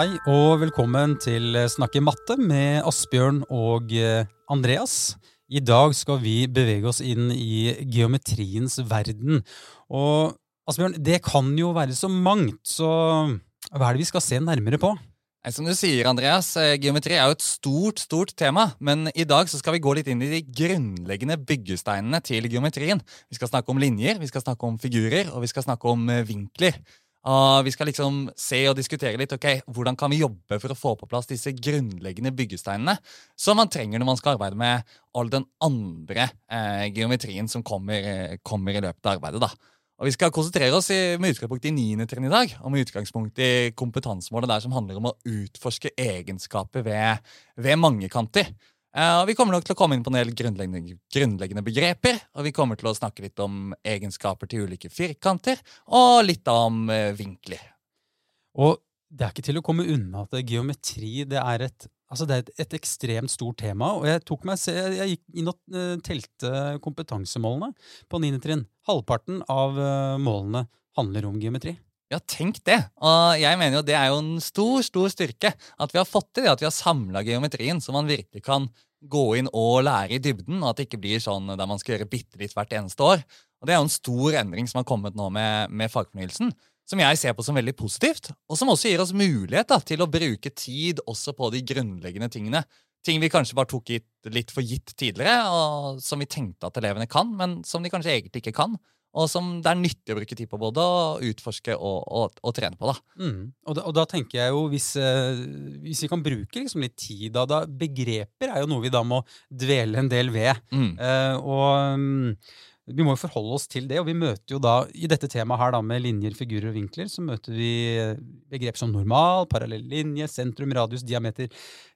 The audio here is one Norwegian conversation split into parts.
Hei og velkommen til Snakke matte med Asbjørn og eh, Andreas. I dag skal vi bevege oss inn i geometriens verden. Og Asbjørn, det kan jo være så mangt, så hva er det vi skal se nærmere på? Som du sier, Andreas, eh, geometri er jo et stort stort tema. Men i dag så skal vi gå litt inn i de grunnleggende byggesteinene til geometrien. Vi skal snakke om linjer, vi skal snakke om figurer, og vi skal snakke om eh, vinkler. Og vi skal liksom se og diskutere litt ok, hvordan kan vi jobbe for å få på plass disse grunnleggende byggesteinene som man trenger når man skal arbeide med all den andre uh, geometrien som kommer, uh, kommer i løpet av arbeidet. da. Og Vi skal konsentrere oss i, med utgangspunkt i 9. trinn i dag, og med utgangspunkt i kompetansemålet der som handler om å utforske egenskaper ved, ved mangekanter. Og vi kommer nok til å komme inn på en del grunnleggende, grunnleggende begreper, og vi kommer til å snakke litt om egenskaper til ulike firkanter, og litt om uh, vinkler. Og det er ikke til å komme unna at geometri det er et, altså det er et, et ekstremt stort tema. Og jeg, tok meg, jeg gikk inn og uh, telte kompetansemålene på 9. trinn. Halvparten av målene handler om geometri. Ja, tenk det. Og jeg mener jo det er jo en stor, stor styrke at vi har fått til det, at vi har samla geometrien, så man virkelig kan gå inn og lære i dybden, og at det ikke blir sånn der man skal gjøre bitte litt hvert eneste år. Og Det er jo en stor endring som har kommet nå med, med fagfornyelsen, som jeg ser på som veldig positivt, og som også gir oss mulighet da, til å bruke tid også på de grunnleggende tingene. Ting vi kanskje bare tok litt for gitt tidligere, og som vi tenkte at elevene kan, men som de kanskje egentlig ikke kan. Og som det er nyttig å bruke tid på både å utforske og, og, og trene på. da. Mm. Og, da, og da tenker jeg jo, hvis, eh, hvis vi kan bruke liksom litt tid da, da Begreper er jo noe vi da må dvele en del ved. Mm. Eh, og um, vi må jo forholde oss til det, og vi møter jo da i dette temaet her da med linjer, figurer og vinkler, så møter vi begrep som normal, parallell linje, sentrum, radius, diameter,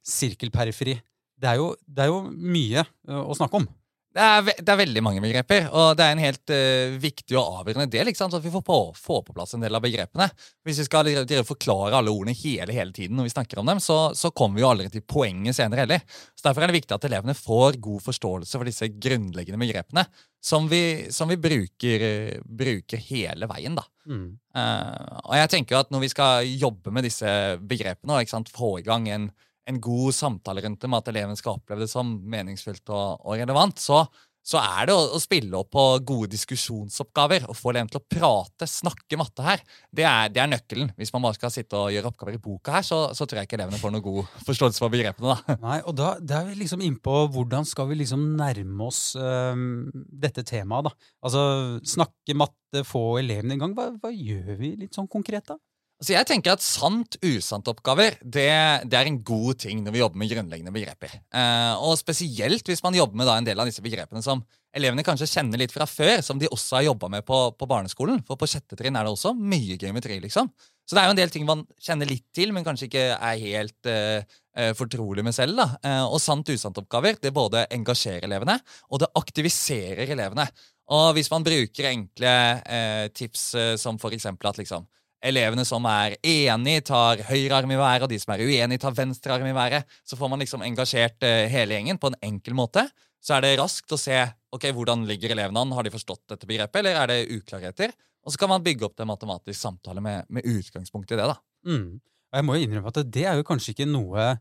sirkelperiferi. Det er jo, det er jo mye eh, å snakke om. Det er, det er veldig mange begreper, og det er en helt uh, viktig og avgjørende del ikke sant? så at vi får på, får på plass en del av begrepene. Hvis vi skal dere- forklare alle ordene hele hele tiden når vi snakker om dem, så, så kommer vi jo aldri til poenget senere heller. Så Derfor er det viktig at elevene får god forståelse for disse grunnleggende begrepene, som vi, som vi bruker, bruker hele veien. da. Mm. Uh, og jeg tenker at når vi skal jobbe med disse begrepene og ikke sant, få i gang en, en god samtale rundt dem, at eleven skal oppleve det som meningsfullt og, og relevant, så, så er det å, å spille opp på gode diskusjonsoppgaver og få eleven til å prate, snakke matte her. Det er, det er nøkkelen. Hvis man bare skal sitte og gjøre oppgaver i boka her, så, så tror jeg ikke elevene får noe god forståelse for begrepene. da. Nei, og da, da er vi liksom innpå hvordan skal vi liksom nærme oss øh, dette temaet, da. Altså snakke matte, få elevene i gang. Hva, hva gjør vi litt sånn konkret, da? Altså jeg tenker at Sant-usant-oppgaver det, det er en god ting når vi jobber med grunnleggende begreper. Eh, og Spesielt hvis man jobber med da en del av disse begrepene som elevene kanskje kjenner litt fra før, som de også har jobba med på, på barneskolen. For på sjette trinn er det også mye geometri. liksom. Så det er jo en del ting man kjenner litt til, men kanskje ikke er helt eh, eh, fortrolig med selv. da. Eh, og sant-usant-oppgaver det både engasjerer elevene, og det aktiviserer elevene. Og hvis man bruker enkle eh, tips eh, som for eksempel at liksom elevene som er enig, tar høyre arm i været, og de som er uenig, tar venstre arm i været. Så får man liksom engasjert eh, hele gjengen på en enkel måte. Så er det raskt å se ok, hvordan ligger elevene an. Har de forstått dette begrepet, eller er det uklarheter? Og så kan man bygge opp det matematisk samtale med, med utgangspunkt i det. da. Mm. Og jeg må jo innrømme at det er jo kanskje ikke noe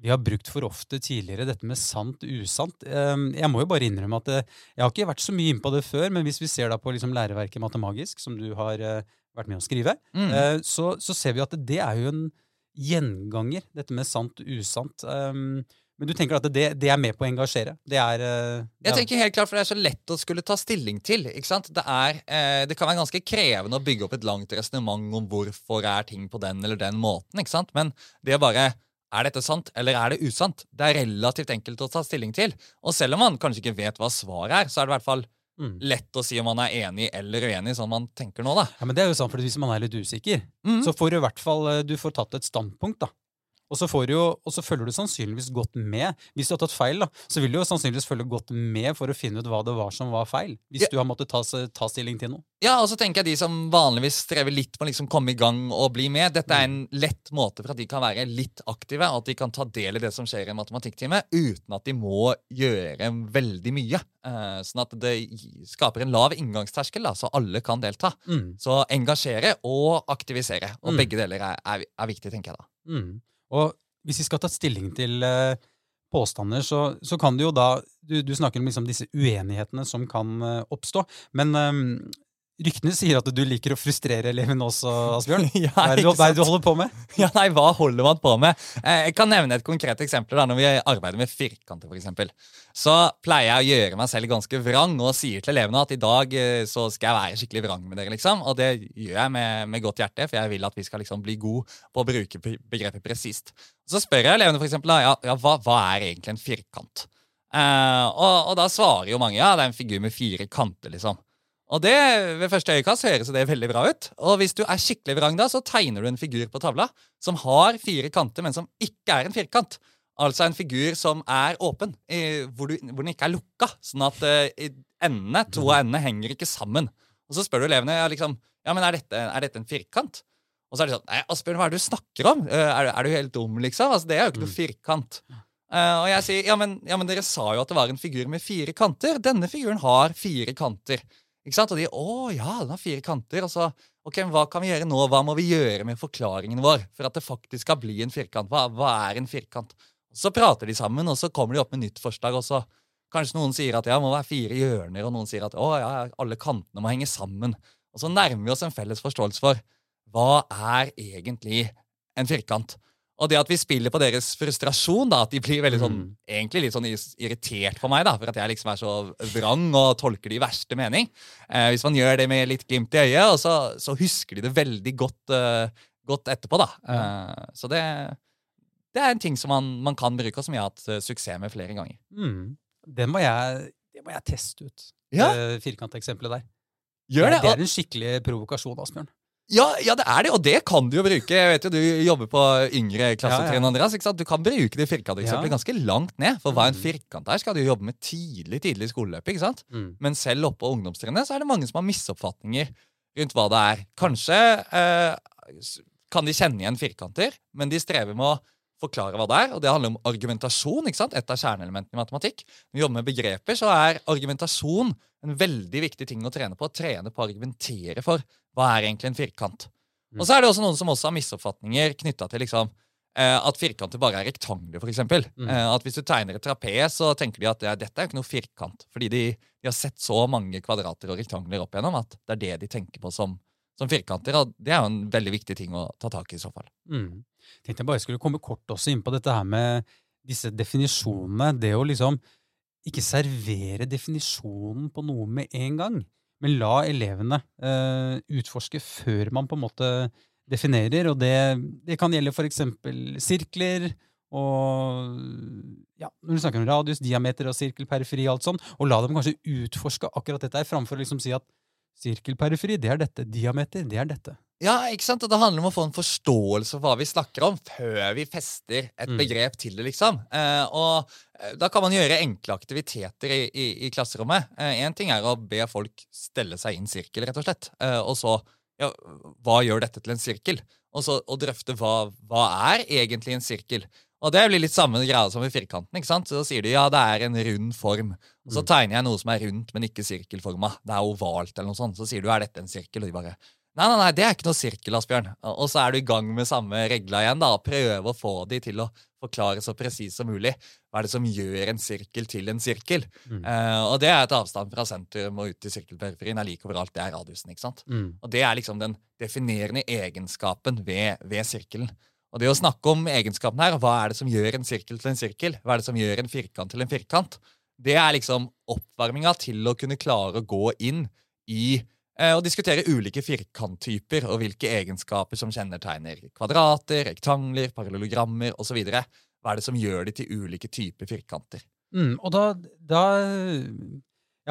vi har brukt for ofte tidligere, dette med sant usant. Ehm, Jeg må jo bare innrømme at jeg har ikke vært så mye innpå det før, men hvis vi ser da på liksom læreverket Matemagisk, som du har eh, vært med å skrive, Mm. eh, så, så ser vi at det er jo en gjenganger, dette med sant og usant. Um, Men du tenker at det, det er med på å engasjere? Det er uh, Jeg tenker helt klart, for Det er så lett å skulle ta stilling til. ikke sant? Det, er, eh, det kan være ganske krevende å bygge opp et langt resonnement om hvorfor er ting på den eller den måten. ikke sant? Men det er bare er dette sant, eller er det usant? Det er relativt enkelt å ta stilling til. Og selv om man kanskje ikke vet hva svaret er, så er det i hvert fall Mm. lett å si om man er enig eller uenig, sånn man tenker nå, da. Ja, men det er jo sant, for Hvis man er litt usikker, Mm. så får du i hvert fall eh, du får tatt et standpunkt. da. Og så, får du og så følger du sannsynligvis godt med. Hvis du har tatt feil, da, så vil du jo sannsynligvis følge godt med for å finne ut hva det var som var feil. Hvis Ja. du har måttet ta, ta stilling til noe. Ja, og så tenker jeg de som vanligvis strever litt med å liksom komme i gang og bli med. Dette er en lett måte for at de kan være litt aktive, og at de kan ta del i det som skjer i en matematikktime, uten at de må gjøre veldig mye. Eh, sånn at det skaper en lav inngangsterskel, da, så alle kan delta. Mm. Så engasjere og aktivisere. Og Mm. begge deler er, er, er viktig, tenker jeg da. Mm. Og hvis vi skal ta stilling til uh, påstander, så, så, kan du jo da Du, du snakker om liksom disse uenighetene som kan uh, oppstå. Men um, Ryktene sier at du liker å frustrere elevene også, Asbjørn. ja, hva, er det, hva er det du holder på med? Ja, nei, Hva holder man på med? Eh, jeg kan nevne et konkret eksempel. da, Når vi arbeider med firkanter, f.eks., så pleier jeg å gjøre meg selv ganske vrang og sier til elevene at i dag eh, så skal jeg være skikkelig vrang med dere. liksom, Og det gjør jeg med, med godt hjerte, for jeg vil at vi skal liksom bli gode på å bruke begrepet presist. Så spør jeg elevene f.eks. Ja, ja, hva, hva er egentlig en firkant? Uh, og, og, da svarer jo mange ja, det er en figur med fire kanter. liksom. Og det, Ved første øyekast høres det veldig bra ut. Og hvis du er skikkelig vrang, da, så tegner du en figur på tavla som har fire kanter, men som ikke er en firkant. Altså en figur som er åpen, hvor, du, hvor den ikke er lukka. Sånn at uh, endene, to av endene henger ikke sammen. Og så spør du elevene ja, liksom, ja, men er dette, er dette en firkant. Og så er de sånn Nei, Asbjørn, hva er det du snakker om? Uh, er, er, du helt dum, liksom? Altså, Det er jo ikke noe mm. firkant. Uh, og jeg sier ja men, ja men, dere sa jo at det var en figur med fire kanter. Denne figuren har fire kanter. Ikke sant? Og de å ja, den har fire kanter. Og så ok, hva kan vi gjøre nå? Hva må vi gjøre med forklaringen vår for at det faktisk skal bli en firkant? Hva, hva er en firkant? Så prater de sammen, og så kommer de opp med nytt forslag. og så Kanskje noen sier at ja, det må være fire hjørner, og noen sier at å, ja, alle kantene må henge sammen. Og så nærmer vi oss en felles forståelse for hva er egentlig en firkant. Og det at vi spiller på deres frustrasjon, da, at de blir veldig sånn, mm. egentlig litt sånn irritert på meg da, for at jeg liksom er så vrang og tolker det i verste mening. Eh, hvis man gjør det med litt glimt i øyet, og så, så husker de det veldig godt, uh, godt etterpå. da. Uh, så det, det, er en ting som man, man, kan bruke, og som jeg har hatt uh, suksess med flere ganger. Mm. Det, må jeg, det må jeg teste ut, ja? firkanteksempelet der. Gjør det, det er en skikkelig provokasjon, Asbjørn. Ja, ja, det er det, og det kan du jo bruke. Jeg vet jo, Du jobber på yngre klassetrinn, ja, ja. Andreas. ikke sant? Du kan bruke det firkanteksempelet ja. ganske langt ned. For hva en mm. firkant er, skal du jobbe med tidlig tidlig i skoleløpet. ikke sant? Mm. Men selv oppe på ungdomstrinnet så er det mange som har misoppfatninger rundt hva det er. Kanskje eh, kan de kjenne igjen firkanter, men de strever med å forklare hva det er. Og det handler om argumentasjon. ikke sant? Et av kjerneelementene i matematikk. Når vi jobber med begreper, så er argumentasjon en veldig viktig ting å trene på. Å trene på å argumentere for hva er egentlig en firkant. Mm. Og så er det også noen som også har misoppfatninger knytta til liksom, eh, at firkanter bare er rektangler, f.eks. Mm. Eh, at hvis du tegner et trapes, så tenker de at ja, dette er jo ikke noe firkant. Fordi de, de, har sett så mange kvadrater og rektangler opp igjennom at det er det de tenker på som, som firkanter. Og det er jo en veldig viktig ting å ta tak i i så fall. Mm tenkte jeg bare skulle komme kort også inn på dette her med disse definisjonene. Det å liksom ikke servere definisjonen på noe med en gang, men la elevene uh, utforske før man på en måte definerer. Og det, det kan gjelde eksempel sirkler og ja, når du snakker om radius, diameter og sirkelperiferi, og alt sånn, og la dem kanskje utforske akkurat dette her, framfor å liksom si at sirkelperiferi, det er dette, diameter, det er dette. Ja, ikke sant? Og Det handler om å få en forståelse for hva vi snakker om, før vi fester et mm. begrep til det. liksom. Eh, og eh, Da kan man gjøre enkle aktiviteter i, i, i klasserommet. Én eh, ting er å be folk stelle seg inn sirkel, rett og slett. Eh, og så ja, Hva gjør dette til en sirkel? Og så å drøfte hva, hva er egentlig en sirkel. Og det blir litt samme greia som i firkanten. ikke sant? Så sier de ja, det er en rund form. Og så mm. tegner jeg noe som er rundt, men ikke sirkelforma. Det er ovalt eller noe sånt. Så sier du er dette en sirkel? Og de bare Nei, nei, nei, det er ikke noe sirkel, Asbjørn. Og så er du i gang med samme regla igjen. da, Prøve å få de til å forklare så presis som mulig. Hva er det som gjør en sirkel til en sirkel? Mm. Uh, og det er et avstand fra sentrum og ut til sirkelperiferien er like overalt. Det er radiusen. ikke sant? Mm. Og det er liksom den definerende egenskapen ved, ved sirkelen. Og det å snakke om egenskapene her, hva er det som gjør en sirkel til en sirkel? Hva er det som gjør en firkant til en firkant? Det er liksom oppvarminga til å kunne klare å gå inn i Eh, og diskutere ulike firkanttyper og hvilke egenskaper som kjennetegner kvadrater, rektangler, parallellogrammer osv. Hva er det som gjør de til ulike typer firkanter? Mm, og da, da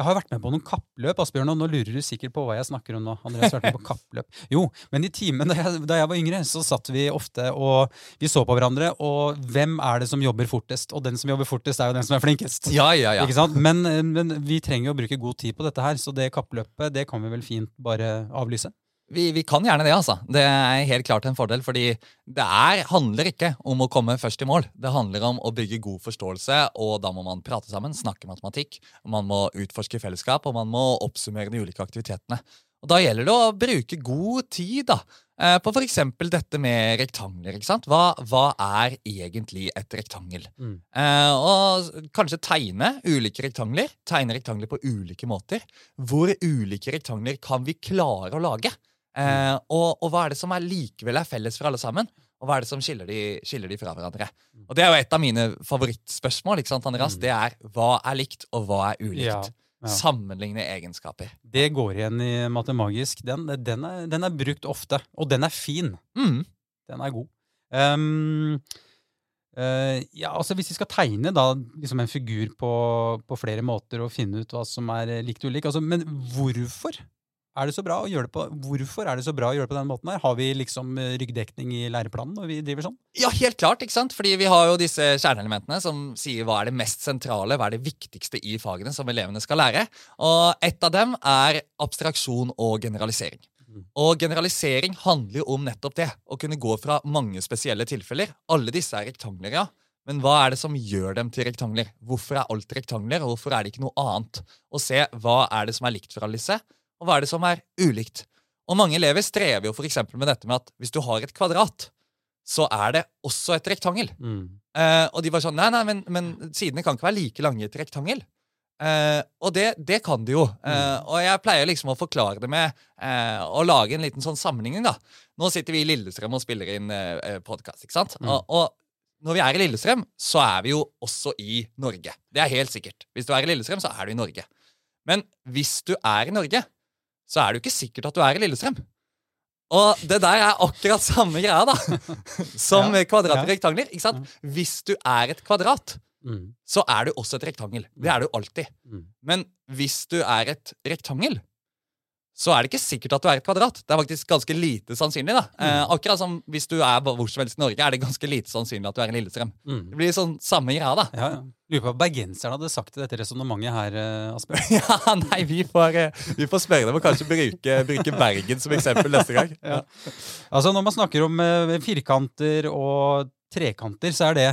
jeg har vært med på noen kappløp, Asbjørn, og nå lurer du sikkert på hva jeg snakker om nå. Andreas har vært med på kappløp. Jo, men i timen da jeg, da jeg var yngre, så satt vi ofte og vi så på hverandre, og hvem er det som jobber fortest? Og den som jobber fortest, er jo den som er flinkest. Ja, ja, ja. Ikke sant? Men, men vi trenger jo å bruke god tid på dette her, så det kappløpet det kan vi vel fint bare avlyse. Vi, vi, kan gjerne det, altså. Det er helt klart en fordel. fordi det er, handler ikke om å komme først i mål. Det handler om å bygge god forståelse, og da må man prate sammen, snakke matematikk. Man må utforske fellesskap, og man må oppsummere de ulike aktivitetene. Og Da gjelder det å bruke god tid da, eh, på f.eks. dette med rektangler. ikke sant? Hva, hva er egentlig et rektangel? Mm. Eh, og kanskje tegne ulike rektangler. Tegne rektangler på ulike måter. Hvor ulike rektangler kan vi klare å lage? Eh, og, og hva er det som er likevel er felles for alle sammen? Og hva er det som skiller de, skiller de fra hverandre? Og Det er jo et av mine favorittspørsmål. ikke sant, Andreas? Mm. Det er hva er likt, og hva er ulikt? Ja, ja. Sammenligne egenskaper. Det går igjen i Matemagisk. Den, den, er, den er brukt ofte, og den er fin. Mm. Den er god. Um, uh, ja, altså Hvis vi skal tegne da liksom en figur på, på flere måter og finne ut hva som er likt og ulikt altså, Men hvorfor er det så bra å gjøre det på Hvorfor er det så bra å gjøre det på den måten? her? Har vi liksom eh, ryggdekning i læreplanen når vi driver sånn? Ja, helt klart. ikke sant? Fordi vi har jo disse kjerneelementene som sier hva er det mest sentrale, hva er det viktigste i fagene som elevene skal lære. Og et av dem er abstraksjon og generalisering. Mm. Og generalisering handler jo om nettopp det. Å kunne gå fra mange spesielle tilfeller. Alle disse er rektangler, ja. Men hva er det som gjør dem til rektangler? Hvorfor er alt rektangler, og hvorfor er det ikke noe annet? Og se hva er det som er likt for alle disse, og hva er det som er ulikt. Og mange elever strever jo for eksempel med dette med at hvis du har et kvadrat, så er det også et rektangel. Mm. Eh, og de var sånn Nei, nei, men, men sidene kan ikke være like lange i et rektangel. Eh, og det, det kan de jo. Eh, og jeg pleier liksom å forklare det med eh, å lage en liten sånn sammenligning. da. Nå sitter vi i Lillestrøm og spiller inn eh, podkast. ikke sant? Mm. Og, og når vi er i Lillestrøm, så er vi jo også i Norge. Det er helt sikkert. Hvis du er i Lillestrøm, så er du i Norge. Men hvis du er i Norge, så er det jo ikke sikkert at du er i Lillestrøm. Og det der er akkurat samme greia, da. Som Ja, kvadrat ja. og rektangler. ikke sant? Hvis du er et kvadrat, Mm. så er du også et rektangel. Det er du alltid. Mm. Men hvis du er et rektangel, så er det ikke sikkert at du er et kvadrat. Det er faktisk ganske lite sannsynlig. da. Eh, akkurat som hvis du er hvor som helst i Norge, er det ganske lite sannsynlig at du er i Lillestrøm. Mm. Det blir sånn samme greia, da. Ja, ja. Lurer på hva bergenserne hadde sagt til dette resonnementet her, eh, Asbjørn. Ja, nei, vi får, eh, vi får spørre dem og kanskje bruke, bruke Bergen som eksempel neste gang. Ja. Altså Når man snakker om firkanter og trekanter, så er det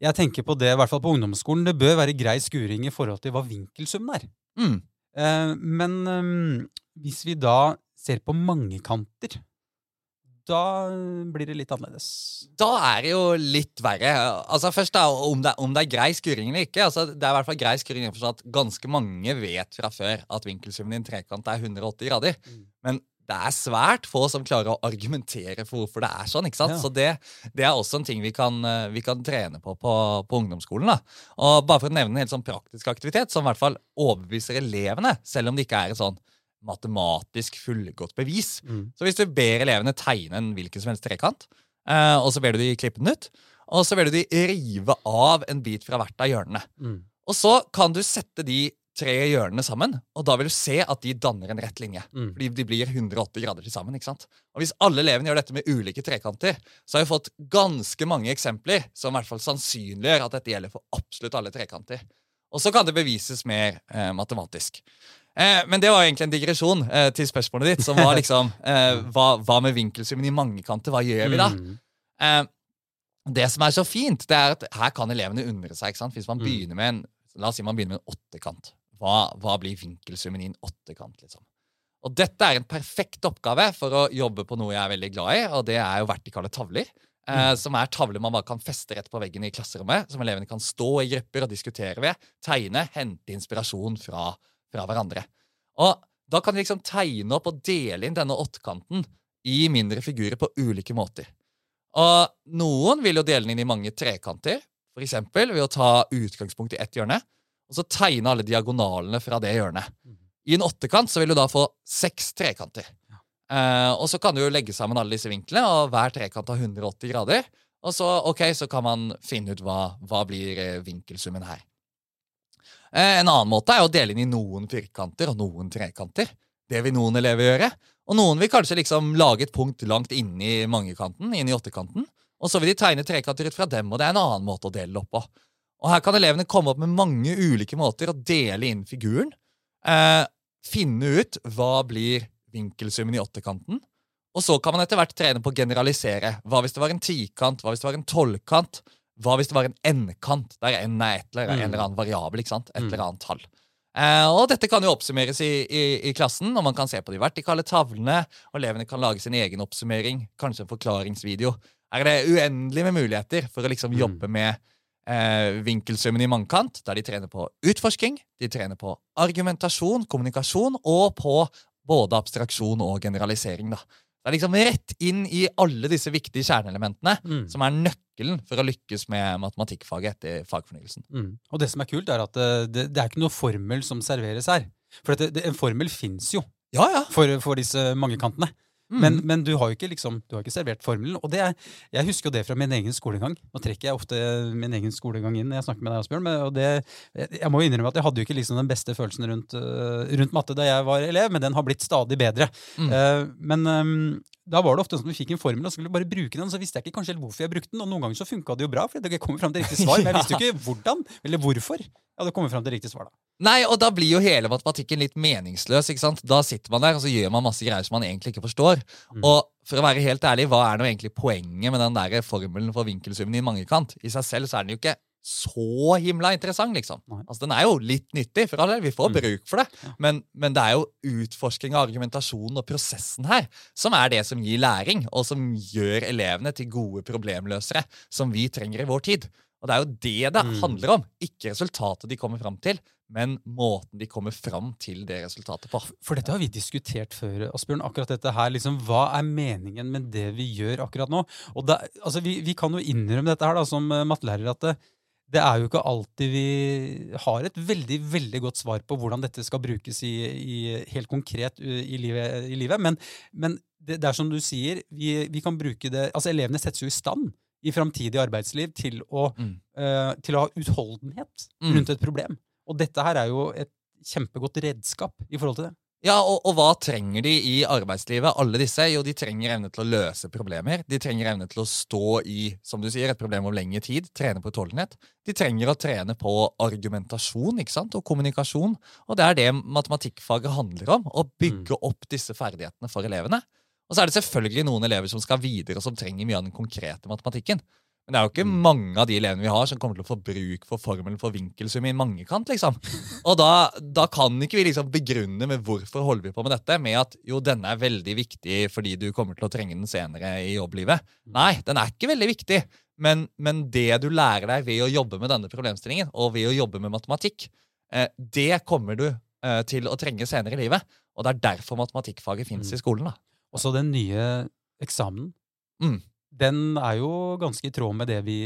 Jeg tenker på det, i hvert fall på ungdomsskolen, det bør være grei skuring i forhold til hva vinkelsummen er. Mm. Eh, men eh, hvis vi da ser på mange kanter, da blir det litt annerledes. Da er det jo litt verre. Altså først da, Om det, om det er grei skuring eller ikke. altså Det er i hvert fall grei skuring at ganske mange vet fra før at vinkelsummen i en trekant er 180 grader. Mm. Men det er svært få som klarer å argumentere for hvorfor det er sånn. ikke sant? Ja. Så det, det er også en ting vi kan, eh, vi kan trene på, på på ungdomsskolen. da. Og Bare for å nevne en helt sånn praktisk aktivitet som i hvert fall overbeviser elevene, selv om det ikke er et sånn matematisk fullgodt bevis. Mm. Så hvis du ber elevene tegne en hvilken som helst trekant, eh, og så ber du de klippe den ut, og så ber du de rive av en bit fra hvert av hjørnene. Mm. Og så kan du sette de tre hjørnene sammen, og da vil du se at de danner en rett linje. Mm. Fordi de blir 180 grader til sammen. ikke sant? Og Hvis alle elevene gjør dette med ulike trekanter, så har vi fått ganske mange eksempler som i hvert fall sannsynliggjør at dette gjelder for absolutt alle trekanter. Og så kan det bevises mer eh, matematisk. Eh, men det var egentlig en digresjon eh, til spørsmålet ditt, som var liksom eh, hva, hva med vinkelsummen i mange kanter? Hva gjør vi da? Mm. Eh, det som er så fint, det er at her kan elevene undre seg. ikke sant? Hvis man Mm. begynner med en La oss si man begynner med en åttekant. Hva, hva blir vinkelsummen i en åttekant? liksom? Og Dette er en perfekt oppgave for å jobbe på noe jeg er veldig glad i, og det er jo vertikale tavler. Eh, som er tavler man bare kan feste rett på veggen i klasserommet, som elevene kan stå i grupper og diskutere ved, tegne, hente inspirasjon fra, fra hverandre. Og Da kan vi liksom tegne opp og dele inn denne åttekanten i mindre figurer på ulike måter. Og Noen vil jo dele den inn i mange trekanter, for eksempel ved å ta utgangspunkt i ett hjørne, og så tegne alle diagonalene fra det hjørnet. I en åttekant så vil du da få seks trekanter. Uh, og så kan du jo legge sammen alle disse vinklene, og hver trekant har 180 grader. Og så, ok, så kan man finne ut hva, hva blir eh, vinkelsummen her. Eh, en annen måte er å dele inn i noen firkanter og noen trekanter. Det vil noen elever gjøre. Og noen vil kanskje liksom lage et punkt langt inni mangekanten, inn i åttekanten. Og så vil de tegne trekanter ut fra dem, og det er en annen måte å dele opp på. Og her kan elevene komme opp med mange ulike måter å dele inn figuren. Eh, finne ut hva blir vinkelsummen i åttekanten. Og så kan man etter hvert trene på å generalisere. Hva hvis det var en tikant? Hva hvis det var en tolvkant? Hva hvis det var en n-kant, der n er et eller, en Mm. eller annen variabel? ikke sant? Et Mm. eller annet tall. Eh, og dette kan jo oppsummeres i, i, i, klassen, og man kan se på de vertikale tavlene. og Elevene kan lage sin egen oppsummering, kanskje en forklaringsvideo. Her er det uendelig med muligheter for å liksom mm. jobbe med eh, vinkelsummen i mangkant, der de trener på utforsking, de trener på argumentasjon, kommunikasjon, og på både abstraksjon og generalisering. da. Det er liksom rett inn i alle disse viktige kjerneelementene mm. som er nøkkelen for å lykkes med matematikkfaget etter fagfornyelsen. Mm. Og det som er kult, er at eh, det, det, er ikke noe formel som serveres her. For det, det, en formel fins jo ja, ja. For, for, disse mange kantene. Mm. Men, men, du har jo ikke, liksom, du har ikke servert formelen. Og det er, jeg husker jo det fra min egen skolegang. Nå trekker jeg ofte min egen skolegang inn når jeg snakker med deg, Asbjørn. og det, jeg må jo innrømme at jeg hadde jo ikke liksom den beste følelsen rundt, uh, rundt matte da jeg var elev, men den har blitt stadig bedre. Mm. Uh, men um, da var det ofte sånn at vi fikk en formel og skulle bare bruke den. Så visste jeg ikke kanskje hvorfor jeg brukte den, og noen ganger så funka det jo bra. for det kom frem til riktig svar, Men jeg visste jo ikke hvordan eller hvorfor jeg hadde kommet frem til riktig svar. da. Nei, og da blir jo hele matematikken litt meningsløs. ikke sant? Da sitter man der og så gjør man masse greier som man egentlig ikke forstår. Mm. Og for å være helt ærlig, hva er nå egentlig poenget med den der formelen for vinkelsummen i mangekant? I seg selv så er den jo ikke så himla interessant, liksom. Altså, Den er jo litt nyttig, for all del. Vi får mm. bruk for det. Men, men, det er jo utforsking av argumentasjonen og prosessen her som er det som gir læring, og som gjør elevene til gode problemløsere som vi trenger i vår tid. Og det er jo det det mm. handler om. Ikke resultatet de kommer fram til, men måten de kommer fram til det resultatet på. For dette har vi diskutert før, Asbjørn. akkurat dette her, liksom, Hva er meningen med det vi gjør akkurat nå? Og da, altså, vi, vi, kan jo innrømme dette her da, som uh, mattelærer, at det, er jo ikke alltid vi har et veldig veldig godt svar på hvordan dette skal brukes i, i helt konkret i livet. I livet. Men, men det, det, er som du sier, vi, vi kan bruke det altså Elevene settes jo i stand i framtidig arbeidsliv til å, mm. uh, til å, ha utholdenhet mm. rundt et problem. Og dette her er jo et kjempegodt redskap i forhold til det. Ja, og, og, hva trenger de i arbeidslivet, alle disse? Jo, de trenger evne til å løse problemer. De trenger evne til å stå i som du sier, et problem over lengre tid, trene på utholdenhet. De trenger å trene på argumentasjon ikke sant? og kommunikasjon. Og det er det matematikkfaget handler om. Å bygge mm. opp disse ferdighetene for elevene. Og så er det selvfølgelig noen elever som skal videre, og som trenger mye av den konkrete matematikken. Men det er jo ikke mm. mange av de elevene vi har som kommer til å få bruk for formelen for vinkelsum i mangekant. liksom. Og da, da, kan ikke vi liksom begrunne med hvorfor holder vi på med dette, med at jo, denne er veldig viktig fordi du kommer til å trenge den senere i jobblivet. Mm. Nei, den er ikke veldig viktig. Men, men det du lærer deg ved å jobbe med denne problemstillingen, og ved å jobbe med matematikk, eh, det kommer du eh, til å trenge senere i livet. Og det er derfor matematikkfaget fins mm. i skolen. da. Og så den nye eksamen. Mm. Den er jo ganske i tråd med det vi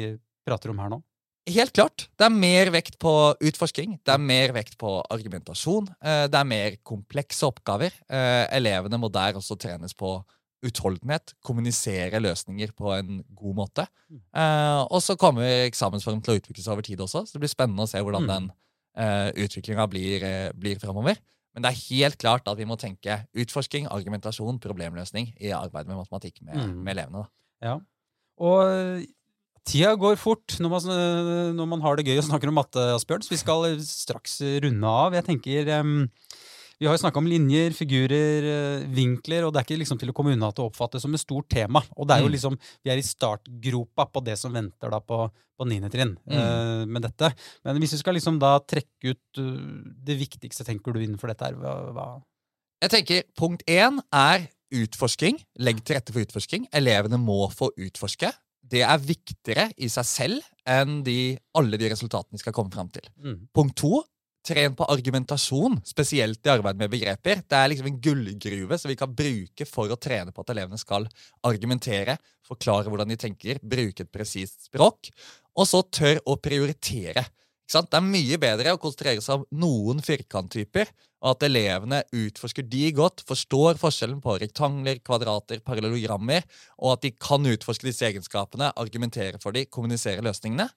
prater om her nå. Helt klart. Det er mer vekt på utforsking, det er mer vekt på argumentasjon. Eh, det er mer komplekse oppgaver. Eh, elevene må der også trenes på utholdenhet, kommunisere løsninger på en god måte. Mm. Eh, og så kommer eksamensform til å utvikle seg over tid også, så det blir spennende å se hvordan mm. den utviklinga blir, blir framover. Men det er helt klart at vi må tenke utforsking, argumentasjon, problemløsning i arbeid med matematikk med, mm. med elevene. Da. Ja. Og eh, tida går fort når man, når man, har det gøy og snakker om matte, Asbjørn, så vi skal straks runde av. Jeg tenker um, vi har jo snakka om linjer, figurer, eh, vinkler, og det er ikke liksom til å komme unna til å oppfatte som et stort tema. Og det er jo mm. liksom, Vi er i startgropa på det som venter da på, på 9. trinn mm. uh, med dette. Men hvis vi skal liksom da trekke ut uh, det viktigste, tenker du, innenfor dette her, hva, hva? Jeg tenker punkt én er utforsking. Legg til rette for utforsking. Elevene må få utforske. Det er viktigere i seg selv enn de, alle de resultatene de skal komme fram til. Mm. Punkt to Tren på argumentasjon, spesielt i arbeid med begreper. Det er liksom en gullgruve som vi kan bruke for å trene på at elevene skal argumentere, forklare hvordan de tenker, bruke et presist språk, og så tør å prioritere. Det er mye bedre å konsentrere seg om noen firkanttyper, og at elevene utforsker de godt, forstår forskjellen på rektangler, kvadrater, parallellogrammer, og at de kan utforske disse egenskapene, argumentere for de, kommunisere løsningene,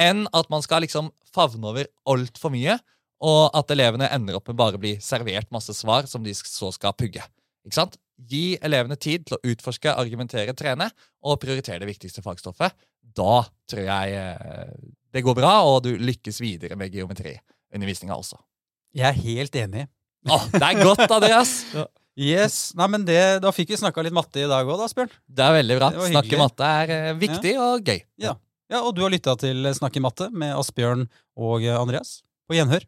enn at man skal liksom favne over altfor mye og at elevene ender opp med bare å bli servert masse svar som de så skal pugge. Ikke sant? Gi elevene tid til å utforske, argumentere, trene og prioritere det viktigste fagstoffet. Da tror jeg eh, det går bra, og du lykkes videre med geometriundervisninga også. Jeg er helt enig. Å, det er godt, Andreas! Yes, nei, men det, Da fikk vi snakka litt matte i dag òg, da, Asbjørn. Det er veldig bra. Snakke matte er eh, viktig ja. og gøy. Ja. ja, Og du har lytta til Snakke matte med Asbjørn og Andreas. På gjenhør.